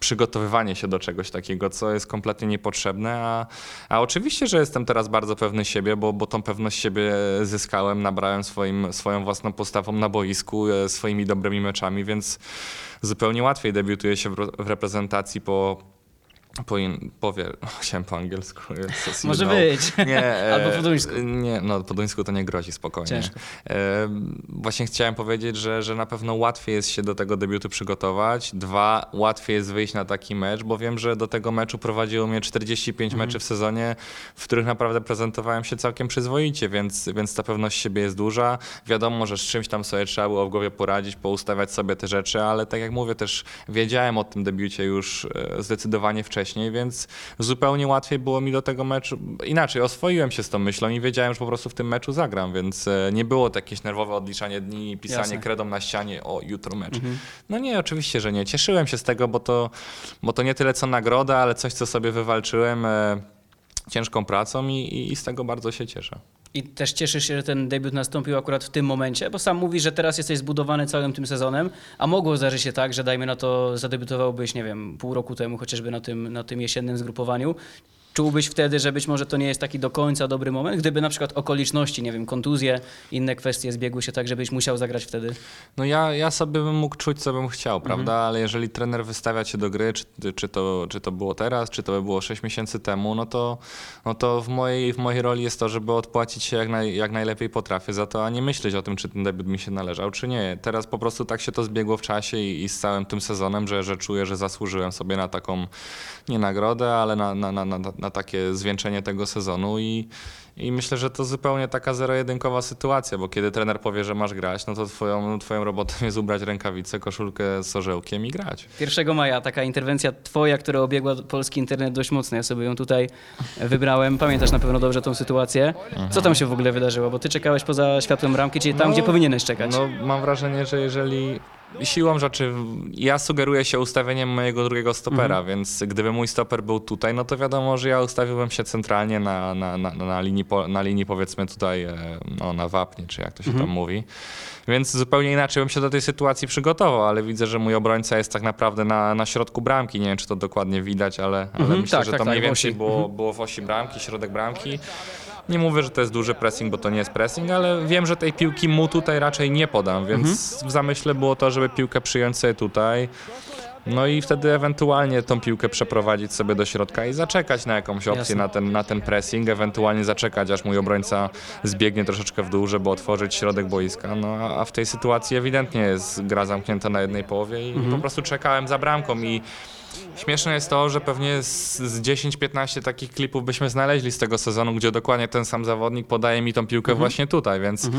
przygotowywanie się do czegoś takiego, co jest kompletnie niepotrzebne, a, a oczywiście, że jestem teraz bardzo pewny siebie, bo, bo tą pewność siebie zyskałem, nabrałem swoim, swoją własną postawą na boisku, e, swoimi dobrymi meczami, więc zupełnie łatwiej debiutuje się w, w reprezentacji po, po, in, powie, chciałem po angielsku. Może być. Nie, e, Albo po duńsku. Nie, no po duńsku to nie grozi, spokojnie. Ciężko. E, Właśnie chciałem powiedzieć, że, że na pewno łatwiej jest się do tego debiutu przygotować. Dwa, łatwiej jest wyjść na taki mecz, bo wiem, że do tego meczu prowadziło mnie 45 Mhm. meczy w sezonie, w których naprawdę prezentowałem się całkiem przyzwoicie, więc, więc ta pewność siebie jest duża. Wiadomo, że z czymś tam sobie trzeba było w głowie poradzić, poustawiać sobie te rzeczy, ale tak jak mówię, też wiedziałem o tym debiucie już e, zdecydowanie wcześniej, więc zupełnie łatwiej było mi do tego meczu. Inaczej, oswoiłem się z tą myślą i wiedziałem, że po prostu w tym meczu zagram, więc e, nie było to jakieś nerwowe odliczanie dni i pisanie Jasne. kredą na ścianie o jutro mecz. Mhm. No nie, oczywiście, że nie. Cieszyłem się z tego, bo to, bo to nie tyle co nagroda, ale coś, co sobie wywalczyłem e, ciężką pracą i, i, i z tego bardzo się cieszę. I też cieszysz się, że ten debiut nastąpił akurat w tym momencie, bo sam mówisz, że teraz jesteś zbudowany całym tym sezonem, a mogło zdarzyć się tak, że dajmy na to zadebiutowałbyś, nie wiem, pół roku temu chociażby na tym, na tym jesiennym zgrupowaniu. Czułbyś wtedy, że być może to nie jest taki do końca dobry moment, gdyby na przykład okoliczności, nie wiem, kontuzje, inne kwestie zbiegły się tak, żebyś musiał zagrać wtedy? No ja, ja sobie bym mógł czuć, co bym chciał, Mhm. prawda? Ale jeżeli trener wystawia cię do gry, czy, czy, to, czy to było teraz, czy to było 6 miesięcy temu, no to, no to w, mojej, w mojej roli jest to, żeby odpłacić się jak, naj, jak najlepiej potrafię za to, a nie myśleć o tym, czy ten debiut mi się należał, czy nie. Teraz po prostu tak się to zbiegło w czasie i, i z całym tym sezonem, że, że czuję, że zasłużyłem sobie na taką, nie nagrodę, ale na, na, na, na, na takie zwieńczenie tego sezonu i, i myślę, że to zupełnie taka zero-jedynkowa sytuacja, bo kiedy trener powie, że masz grać, no to twoją, twoją robotą jest ubrać rękawice, koszulkę z orzełkiem i grać. 1 maja taka interwencja twoja, która obiegła polski internet dość mocno. Ja sobie ją tutaj wybrałem. Pamiętasz na pewno dobrze tą sytuację. Co tam się w ogóle wydarzyło? Bo ty czekałeś poza światłem bramki, czyli tam, No, gdzie powinieneś czekać. No, mam wrażenie, że jeżeli siłą rzeczy ja sugeruję się ustawieniem mojego drugiego stopera, więc gdyby mój stoper był tutaj, no to wiadomo, że ja ustawiłbym się centralnie na, na, na, na, linii, na linii powiedzmy tutaj e, no, na wapnie, czy jak to się tam mówi. Więc zupełnie inaczej bym się do tej sytuacji przygotował, ale widzę, że mój obrońca jest tak naprawdę na, na środku bramki. Nie wiem, czy to dokładnie widać, ale, ale Mhm, myślę, tak, że tak, to tak, mniej więcej było, było w osi bramki, środek bramki. Nie mówię, że to jest duży pressing, bo to nie jest pressing, ale wiem, że tej piłki mu tutaj raczej nie podam, więc w zamyśle było to, żeby piłkę przyjąć sobie tutaj. No i wtedy ewentualnie tą piłkę przeprowadzić sobie do środka i zaczekać na jakąś opcję Jasne. na ten, na ten pressing, ewentualnie zaczekać, aż mój obrońca zbiegnie troszeczkę w dół, żeby otworzyć środek boiska. No a w tej sytuacji ewidentnie jest gra zamknięta na jednej połowie i po prostu czekałem za bramką i Śmieszne jest to, że pewnie z, z 10-15 takich klipów byśmy znaleźli z tego sezonu, gdzie dokładnie ten sam zawodnik podaje mi tą piłkę właśnie tutaj, więc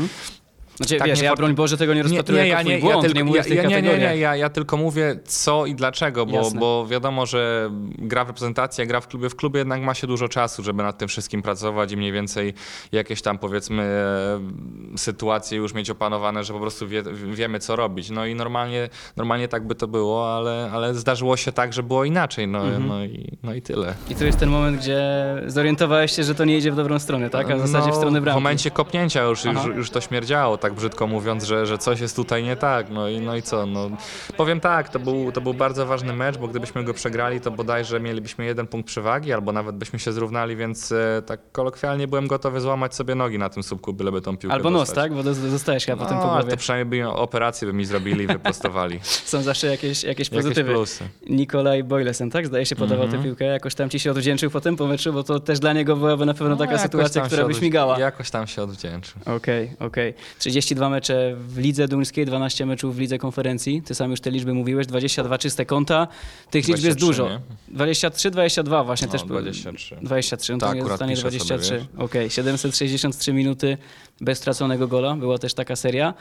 Znaczy, tak wiesz, nie ja broń Boże tego nie rozpatruję jako twój błąd, tylko, nie mówię ja, w ja, nie, nie, nie, ja, ja tylko mówię co i dlaczego, bo, Jasne. bo wiadomo, że gra w reprezentacji, gra w klubie, w klubie jednak ma się dużo czasu, żeby nad tym wszystkim pracować i mniej więcej jakieś tam powiedzmy e, sytuacje już mieć opanowane, że po prostu wie, wiemy co robić. No i normalnie, normalnie tak by to było, ale, ale zdarzyło się tak, że było inaczej, no, Mhm. no, i, no i tyle. I to jest ten moment, gdzie zorientowałeś się, że to nie idzie w dobrą stronę, tak? A w zasadzie w No, stronę W bramki. momencie kopnięcia już, już, już to śmierdziało, tak brzydko mówiąc, że, że coś jest tutaj nie tak. No i, no i co? No, powiem tak, to był, to był bardzo ważny mecz, bo gdybyśmy go przegrali, to bodajże mielibyśmy jeden punkt przewagi, albo nawet byśmy się zrównali, więc e, tak kolokwialnie byłem gotowy złamać sobie nogi na tym słupku, byleby tą piłkę Albo nos, dostać. tak? Bo dos- dostałeś chyba potem po No, głowie. to przynajmniej by operację by mi zrobili i wyprostowali. Są zawsze jakieś, jakieś Jakieś pozytywy. plusy. Nikolaj Boylesen, tak? Zdaje się, podawał Mhm. tę piłkę. Jakoś tam ci się odwdzięczył po tym po meczu, bo to też dla niego byłaby na pewno No, taka sytuacja, która by śmigała. Jakoś tam się odwdzięczył. Okej, okej. 32 mecze w lidze duńskiej, 12 meczów w lidze konferencji. Ty sam już te liczby mówiłeś, 22 czyste konta. Tych liczb jest 23, dużo. nie? 23, 22 właśnie No, też. 23. 23, no to Tak, nie zostanie piszę sobie, 23. wiesz. Okej, 763 minuty bez straconego gola. Była też taka seria.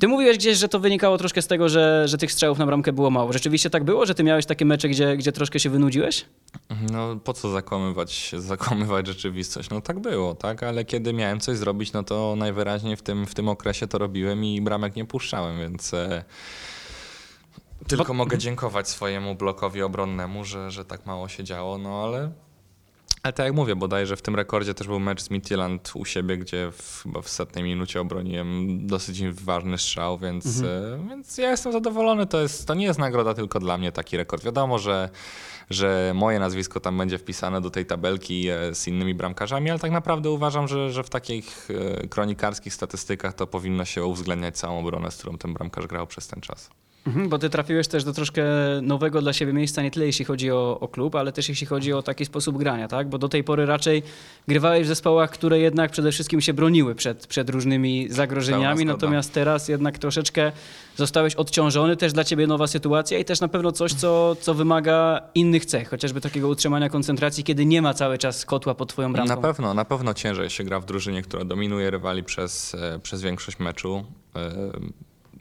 Ty mówiłeś gdzieś, że to wynikało troszkę z tego, że, że tych strzałów na bramkę było mało. Rzeczywiście tak było, że ty miałeś takie mecze, gdzie, gdzie troszkę się wynudziłeś? No po co zakłamywać, zakłamywać rzeczywistość? No tak było, tak? Ale kiedy miałem coś zrobić, no to najwyraźniej w tym, w tym okresie to robiłem i bramek nie puszczałem, więc e, tylko mogę dziękować swojemu blokowi obronnemu, że, że tak mało się działo, no ale ale tak jak mówię, bodajże w tym rekordzie też był mecz z Midtjylland u siebie, gdzie w, chyba w setnej minucie obroniłem dosyć ważny strzał, więc, e, więc ja jestem zadowolony. To, jest, to nie jest nagroda tylko dla mnie taki rekord. Wiadomo, że, że moje nazwisko tam będzie wpisane do tej tabelki e, z innymi bramkarzami, ale tak naprawdę uważam, że, że w takich e, kronikarskich statystykach to powinno się uwzględniać całą obronę, z którą ten bramkarz grał przez ten czas. Mhm, bo ty trafiłeś też do troszkę nowego dla siebie miejsca, nie tyle jeśli chodzi o, o klub, ale też jeśli chodzi o taki sposób grania, tak? Bo do tej pory raczej grywałeś w zespołach, które jednak przede wszystkim się broniły przed, przed różnymi zagrożeniami, natomiast teraz jednak troszeczkę zostałeś odciążony, też dla ciebie nowa sytuacja i też na pewno coś, co, co wymaga innych cech, chociażby takiego utrzymania koncentracji, kiedy nie ma cały czas kotła pod twoją bramką. Na pewno, na pewno ciężej się gra w drużynie, która dominuje rywali przez, e, przez większość meczu. E,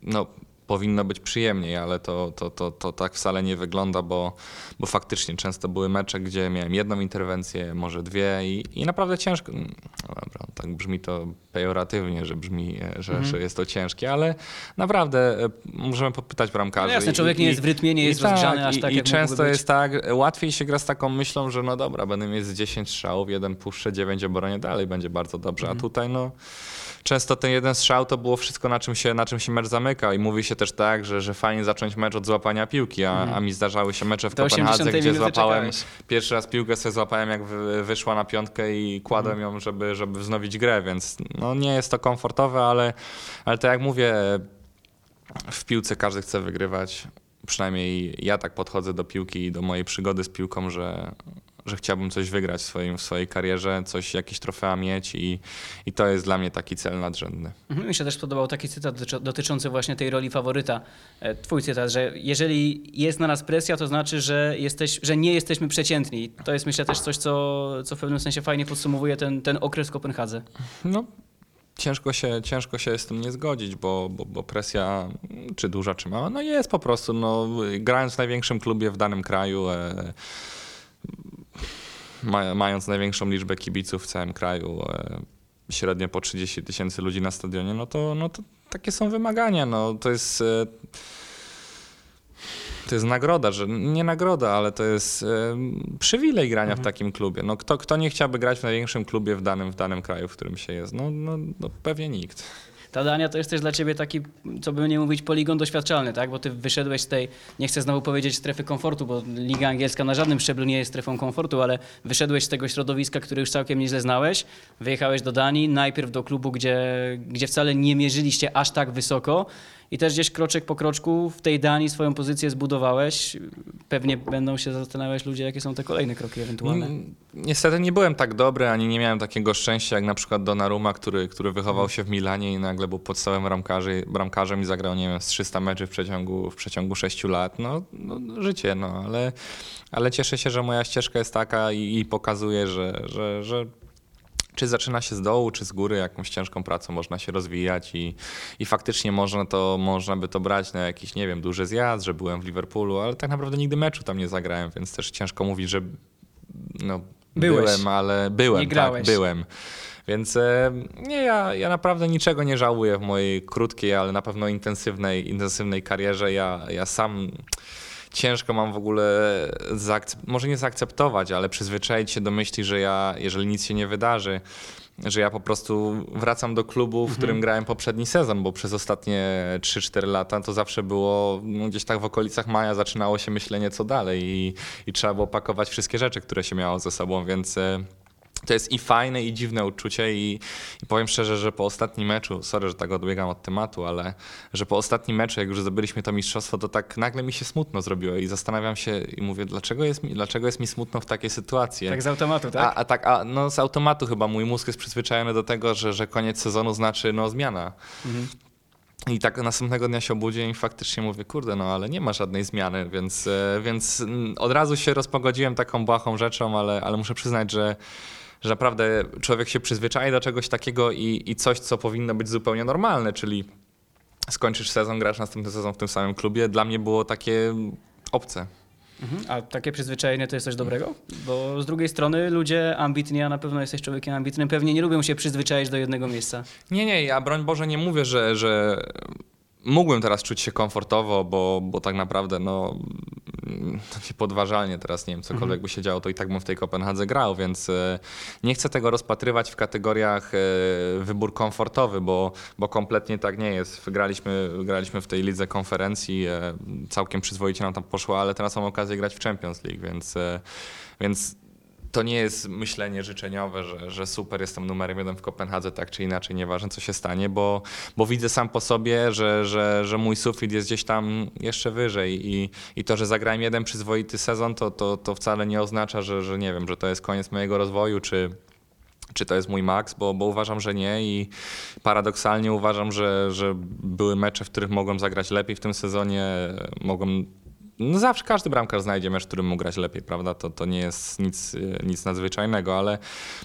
No, powinno być przyjemniej, ale to, to, to, to tak wcale nie wygląda, bo, bo faktycznie często były mecze, gdzie miałem jedną interwencję, może dwie i, i naprawdę ciężko. No dobra, tak brzmi to pejoratywnie, że brzmi, e, że, że jest to ciężkie, ale naprawdę e, możemy popytać bramkarzy. No jasne, i- człowiek nie i- jest w rytmie, nie i jest tak, rozgrzany aż i, tak, I mógłby często jest tak, łatwiej się gra z taką myślą, że no dobra, będę mieć z 10 strzałów, jeden puszczę, 9 obronie, dalej będzie bardzo dobrze. Mhm. A tutaj no często ten jeden strzał to było wszystko, na czym się, na czym się mecz zamykał. I mówi się też tak, że, że fajnie zacząć mecz od złapania piłki, a, a mi zdarzały się mecze w Do 80 Kopenhadze, gdzie złapałem czekałeś. pierwszy raz piłkę, sobie złapałem jak wy, wyszła na piątkę i kładłem Mhm. ją, żeby, żeby wznowić grę, więc no nie jest to komfortowe, ale, ale tak jak mówię, w piłce każdy chce wygrywać. Przynajmniej ja tak podchodzę do piłki i do mojej przygody z piłką, że, że chciałbym coś wygrać w, swoim, w swojej karierze, coś, jakieś trofea mieć i, i to jest dla mnie taki cel nadrzędny. Mhm, Mi się też podobał taki cytat dotyczący właśnie tej roli faworyta. E, Twój cytat, że jeżeli jest na nas presja, to znaczy, że, jesteś, że nie jesteśmy przeciętni. To jest myślę też coś, co, co w pewnym sensie fajnie podsumowuje ten, ten okres w Kopenhadze. No, ciężko się, ciężko się z tym nie zgodzić, bo, bo, bo presja, czy duża, czy mała, no jest po prostu. No, grając w największym klubie w danym kraju, e, mając największą liczbę kibiców w całym kraju, e, średnio po 30 tysięcy ludzi na stadionie, no to, no to takie są wymagania. No, to jest. E, to jest nagroda, że nie nagroda, ale to jest e, przywilej grania w takim klubie. No, kto, kto nie chciałby grać w największym klubie w danym, w danym kraju, w którym się jest? No, no, no pewnie nikt. Ta Dania to jest też dla ciebie taki, co by nie mówić, poligon doświadczalny, tak? Bo ty wyszedłeś z tej, nie chcę znowu powiedzieć strefy komfortu, bo Liga Angielska na żadnym szczeblu nie jest strefą komfortu, ale wyszedłeś z tego środowiska, które już całkiem nieźle znałeś, wyjechałeś do Danii, najpierw do klubu, gdzie, gdzie wcale nie mierzyliście aż tak wysoko i też gdzieś kroczek po kroczku w tej Danii swoją pozycję zbudowałeś. Pewnie będą się zastanawiać ludzie, jakie są te kolejne kroki ewentualne. Niestety nie byłem tak dobry, ani nie miałem takiego szczęścia jak na przykład Donnarumma, który, który wychował się w Milanie i nagle był podstawowym bramkarzy, bramkarzem i zagrał, nie wiem, z 300 meczy w przeciągu, w przeciągu 6 lat. No, no życie, no, ale, ale cieszę się, że moja ścieżka jest taka i, i pokazuje, że, że, że czy zaczyna się z dołu, czy z góry, jakąś ciężką pracą można się rozwijać i, i faktycznie można, to, można by to brać na jakiś, nie wiem, duży zjazd, że byłem w Liverpoolu, ale tak naprawdę nigdy meczu tam nie zagrałem, więc też ciężko mówić, że no, Byłeś. byłem, ale byłem, Nie grałeś. tak, byłem. Więc e, nie, ja, ja naprawdę niczego nie żałuję w mojej krótkiej, ale na pewno intensywnej, intensywnej karierze. Ja, ja sam ciężko mam w ogóle, może nie zaakceptować, ale przyzwyczaić się do myśli, że ja, jeżeli nic się nie wydarzy, że ja po prostu wracam do klubu, w którym grałem poprzedni sezon, bo przez ostatnie 3-4 lata to zawsze było no, gdzieś tak w okolicach maja zaczynało się myślenie co dalej i, i trzeba było pakować wszystkie rzeczy, które się miało ze sobą, więc e, to jest i fajne, i dziwne uczucie i, i powiem szczerze, że po ostatnim meczu, sorry, że tak odbiegam od tematu, ale że po ostatnim meczu, jak już zdobyliśmy to mistrzostwo, to tak nagle mi się smutno zrobiło i zastanawiam się i mówię, dlaczego jest mi, dlaczego jest mi smutno w takiej sytuacji? Tak z automatu, tak? A, a tak, a no z automatu chyba mój mózg jest przyzwyczajony do tego, że, że koniec sezonu znaczy no zmiana. Mhm. I tak następnego dnia się obudziłem i faktycznie mówię, kurde, no ale nie ma żadnej zmiany, więc, e, więc mm, od razu się rozpogodziłem taką błahą rzeczą, ale, ale muszę przyznać, że, że naprawdę człowiek się przyzwyczai do czegoś takiego i, i coś, co powinno być zupełnie normalne, czyli skończysz sezon, grasz następny sezon w tym samym klubie, dla mnie było takie obce. Mhm. A takie przyzwyczajenie to jest coś dobrego? Bo z drugiej strony ludzie ambitni, a na pewno jesteś człowiekiem ambitnym, pewnie nie lubią się przyzwyczaić do jednego miejsca. Nie, nie, ja broń Boże nie mówię, że, że mógłbym teraz czuć się komfortowo, bo, bo tak naprawdę no mm, to niepodważalnie teraz, nie wiem, cokolwiek by się działo, to i tak bym w tej Kopenhadze grał, więc e, nie chcę tego rozpatrywać w kategoriach e, wybór komfortowy, bo, bo kompletnie tak nie jest. Graliśmy, graliśmy w tej lidze konferencji, e, całkiem przyzwoicie nam tam poszło, ale teraz mam okazję grać w Champions League, więc, więc to nie jest myślenie życzeniowe, że, że super, jestem numerem jeden w Kopenhadze, tak czy inaczej, nieważne co się stanie, bo, bo widzę sam po sobie, że, że, że mój sufit jest gdzieś tam jeszcze wyżej i, i to, że zagrałem jeden przyzwoity sezon, to, to, to wcale nie oznacza, że, że nie wiem, że to jest koniec mojego rozwoju, czy, czy to jest mój maks, bo, bo uważam, że nie i paradoksalnie uważam, że, że były mecze, w których mogłem zagrać lepiej w tym sezonie, mogłem no zawsze każdy bramkarz znajdzie mecz, którym mógł grać lepiej, prawda? To, to nie jest nic, e, nic nadzwyczajnego, ale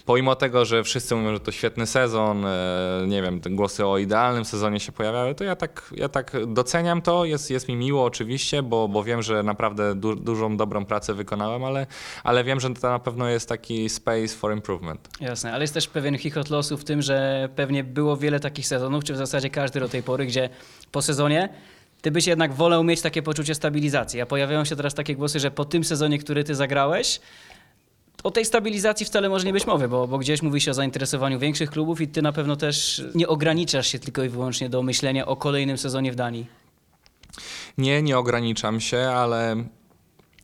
pomimo tego, że wszyscy mówią, że to świetny sezon, e, nie wiem, głosy o idealnym sezonie się pojawiały, to ja tak, ja tak doceniam to, jest, jest mi miło oczywiście, bo, bo wiem, że naprawdę du dużą, dobrą pracę wykonałem, ale, ale wiem, że to na pewno jest taki space for improvement. Jasne, ale jest też pewien chichot losu w tym, że pewnie było wiele takich sezonów, czy w zasadzie każdy do tej pory, gdzie po sezonie ty byś jednak wolał mieć takie poczucie stabilizacji, a pojawiają się teraz takie głosy, że po tym sezonie, który ty zagrałeś, o tej stabilizacji wcale może nie być mowy, bo, bo gdzieś mówi się o zainteresowaniu większych klubów i ty na pewno też nie ograniczasz się tylko i wyłącznie do myślenia o kolejnym sezonie w Danii. Nie, nie ograniczam się, ale,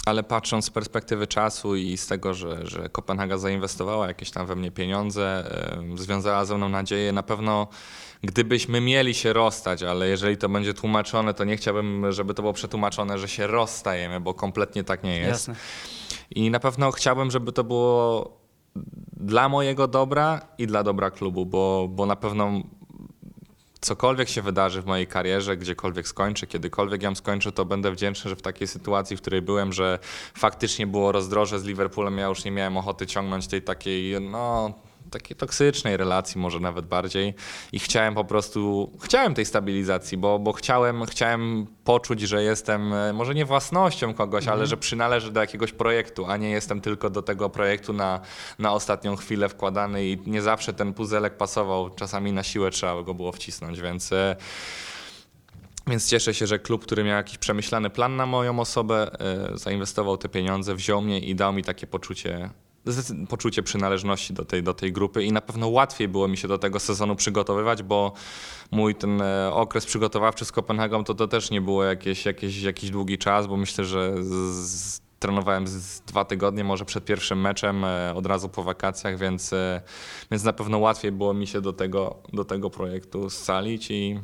ale patrząc z perspektywy czasu i z tego, że, że Kopenhaga zainwestowała jakieś tam we mnie pieniądze, związała ze mną nadzieję, na pewno gdybyśmy mieli się rozstać, ale jeżeli to będzie tłumaczone, to nie chciałbym, żeby to było przetłumaczone, że się rozstajemy, bo kompletnie tak nie jest. Jasne. I na pewno chciałbym, żeby to było dla mojego dobra i dla dobra klubu, bo, bo na pewno cokolwiek się wydarzy w mojej karierze, gdziekolwiek skończę, kiedykolwiek ją skończę, to będę wdzięczny, że w takiej sytuacji, w której byłem, że faktycznie było rozdroże z Liverpoolem, ja już nie miałem ochoty ciągnąć tej takiej, no takiej toksycznej relacji może nawet bardziej. I chciałem po prostu, chciałem tej stabilizacji, bo, bo chciałem, chciałem poczuć, że jestem e, może nie własnością kogoś, ale że przynależę do jakiegoś projektu, a nie jestem tylko do tego projektu na, na ostatnią chwilę wkładany i nie zawsze ten puzelek pasował, czasami na siłę trzeba go było wcisnąć, więc e, więc cieszę się, że klub, który miał jakiś przemyślany plan na moją osobę, e, zainwestował te pieniądze, wziął mnie i dał mi takie poczucie, poczucie przynależności do tej, do tej grupy i na pewno łatwiej było mi się do tego sezonu przygotowywać, bo mój ten e, okres przygotowawczy z Kopenhagą to, to też nie było jakieś, jakieś, jakiś długi czas, bo myślę, że z, trenowałem z, dwa tygodnie może przed pierwszym meczem, e, od razu po wakacjach, więc, e, więc na pewno łatwiej było mi się do tego, do tego projektu scalić i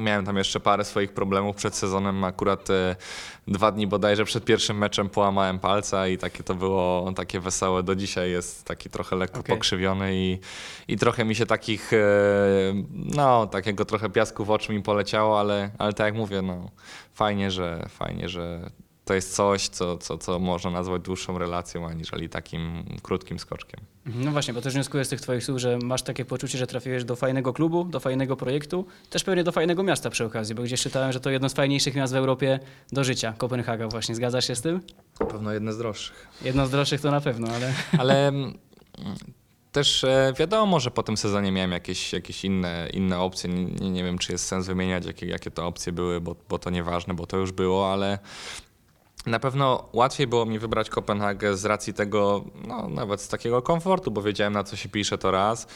Miałem tam jeszcze parę swoich problemów przed sezonem. Akurat e, dwa dni bodajże przed pierwszym meczem połamałem palca i takie to było takie wesołe. Do dzisiaj jest taki trochę lekko Okej. pokrzywiony i, i trochę mi się takich, e, no takiego trochę piasku w oczy mi poleciało, ale, ale tak jak mówię, no fajnie, że fajnie, że to jest coś, co, co, co można nazwać dłuższą relacją, aniżeli takim krótkim skoczkiem. No właśnie, bo też wnioskuję z tych twoich słów, że masz takie poczucie, że trafiłeś do fajnego klubu, do fajnego projektu, też pewnie do fajnego miasta przy okazji, bo gdzieś czytałem, że to jedno z fajniejszych miast w Europie do życia, Kopenhaga właśnie. Zgadzasz się z tym? Na pewno jedne z droższych. Jedno z droższych to na pewno, ale... Ale mm, też e, wiadomo, że po tym sezonie miałem jakieś, jakieś inne, inne opcje. Nie, nie wiem, czy jest sens wymieniać, jakie, jakie to opcje były, bo, bo to nieważne, bo to już było, ale na pewno łatwiej było mi wybrać Kopenhagę z racji tego, no nawet z takiego komfortu, bo wiedziałem na co się pisze to raz,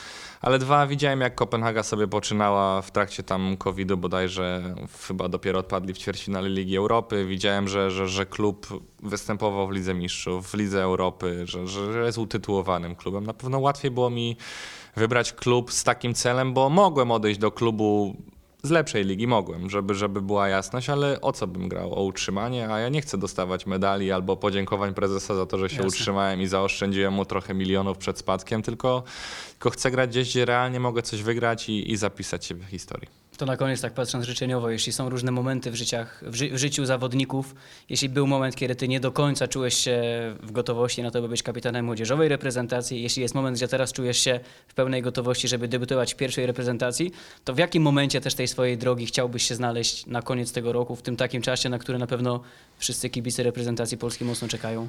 ale dwa, widziałem jak Kopenhaga sobie poczynała w trakcie tam COVID-u bodajże, chyba dopiero odpadli w ćwierćfinale Ligi Europy, widziałem, że, że, że klub występował w Lidze Mistrzów, w Lidze Europy, że, że jest utytułowanym klubem. Na pewno łatwiej było mi wybrać klub z takim celem, bo mogłem odejść do klubu z lepszej ligi mogłem, żeby, żeby była jasność, ale o co bym grał? O utrzymanie, a ja nie chcę dostawać medali albo podziękowań prezesa za to, że się Jasne. utrzymałem i zaoszczędziłem mu trochę milionów przed spadkiem, tylko, tylko chcę grać gdzieś, gdzie realnie mogę coś wygrać i, i zapisać się w historii. To na koniec, tak patrząc życzeniowo, jeśli są różne momenty w, życiach, w, ży, w życiu zawodników, jeśli był moment, kiedy ty nie do końca czułeś się w gotowości na to, by być kapitanem młodzieżowej reprezentacji, jeśli jest moment, gdzie teraz czujesz się w pełnej gotowości, żeby debiutować w pierwszej reprezentacji, to w jakim momencie też tej swojej drogi chciałbyś się znaleźć na koniec tego roku, w tym takim czasie, na który na pewno wszyscy kibice reprezentacji Polski mocno czekają?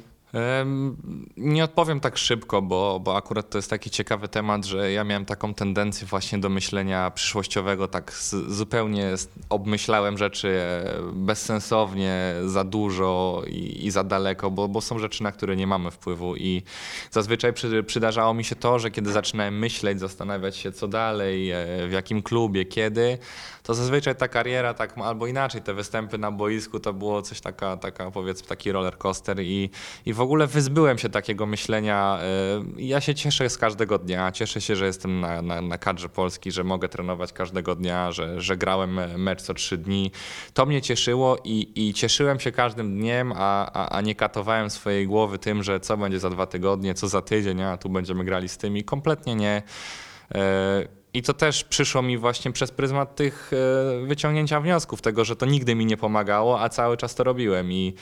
Nie odpowiem tak szybko, bo, bo akurat to jest taki ciekawy temat, że ja miałem taką tendencję właśnie do myślenia przyszłościowego, tak z, zupełnie obmyślałem rzeczy e, bezsensownie, za dużo i, i za daleko, bo, bo są rzeczy, na które nie mamy wpływu. I zazwyczaj przy, przydarzało mi się to, że kiedy zaczynałem myśleć, zastanawiać się co dalej, e, w jakim klubie, kiedy, to zazwyczaj ta kariera, tak albo inaczej, te występy na boisku to było coś taka, taka powiedzmy taki roller coaster i, i w ogóle wyzbyłem się takiego myślenia. y, Ja się cieszę z każdego dnia, cieszę się, że jestem na, na, na kadrze Polski, że mogę trenować każdego dnia, że, że grałem mecz co trzy dni. To mnie cieszyło i, i cieszyłem się każdym dniem, a, a, a nie katowałem swojej głowy tym, że co będzie za dwa tygodnie, co za tydzień, a tu będziemy grali z tymi. Kompletnie nie. I to też przyszło mi właśnie przez pryzmat tych e, wyciągnięcia wniosków, tego, że to nigdy mi nie pomagało, a cały czas to robiłem. I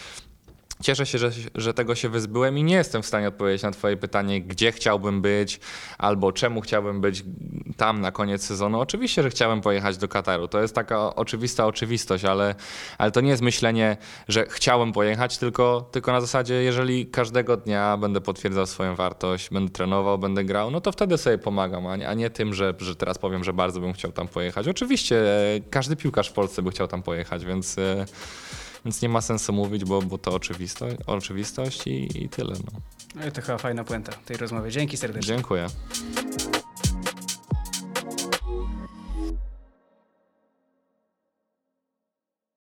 Cieszę się, że, że tego się wyzbyłem i nie jestem w stanie odpowiedzieć na Twoje pytanie, gdzie chciałbym być albo czemu chciałbym być tam na koniec sezonu. Oczywiście, że chciałem pojechać do Kataru. To jest taka oczywista oczywistość, ale, ale to nie jest myślenie, że chciałem pojechać, tylko, tylko na zasadzie, jeżeli każdego dnia będę potwierdzał swoją wartość, będę trenował, będę grał, no to wtedy sobie pomagam, a nie, a nie tym, że, że teraz powiem, że bardzo bym chciał tam pojechać. Oczywiście, e, każdy piłkarz w Polsce by chciał tam pojechać, więc. Więc nie ma sensu mówić, bo, bo to oczywistość, oczywistość i, i tyle. No. No i to chyba fajna puenta tej rozmowy. Dzięki serdecznie. Dziękuję.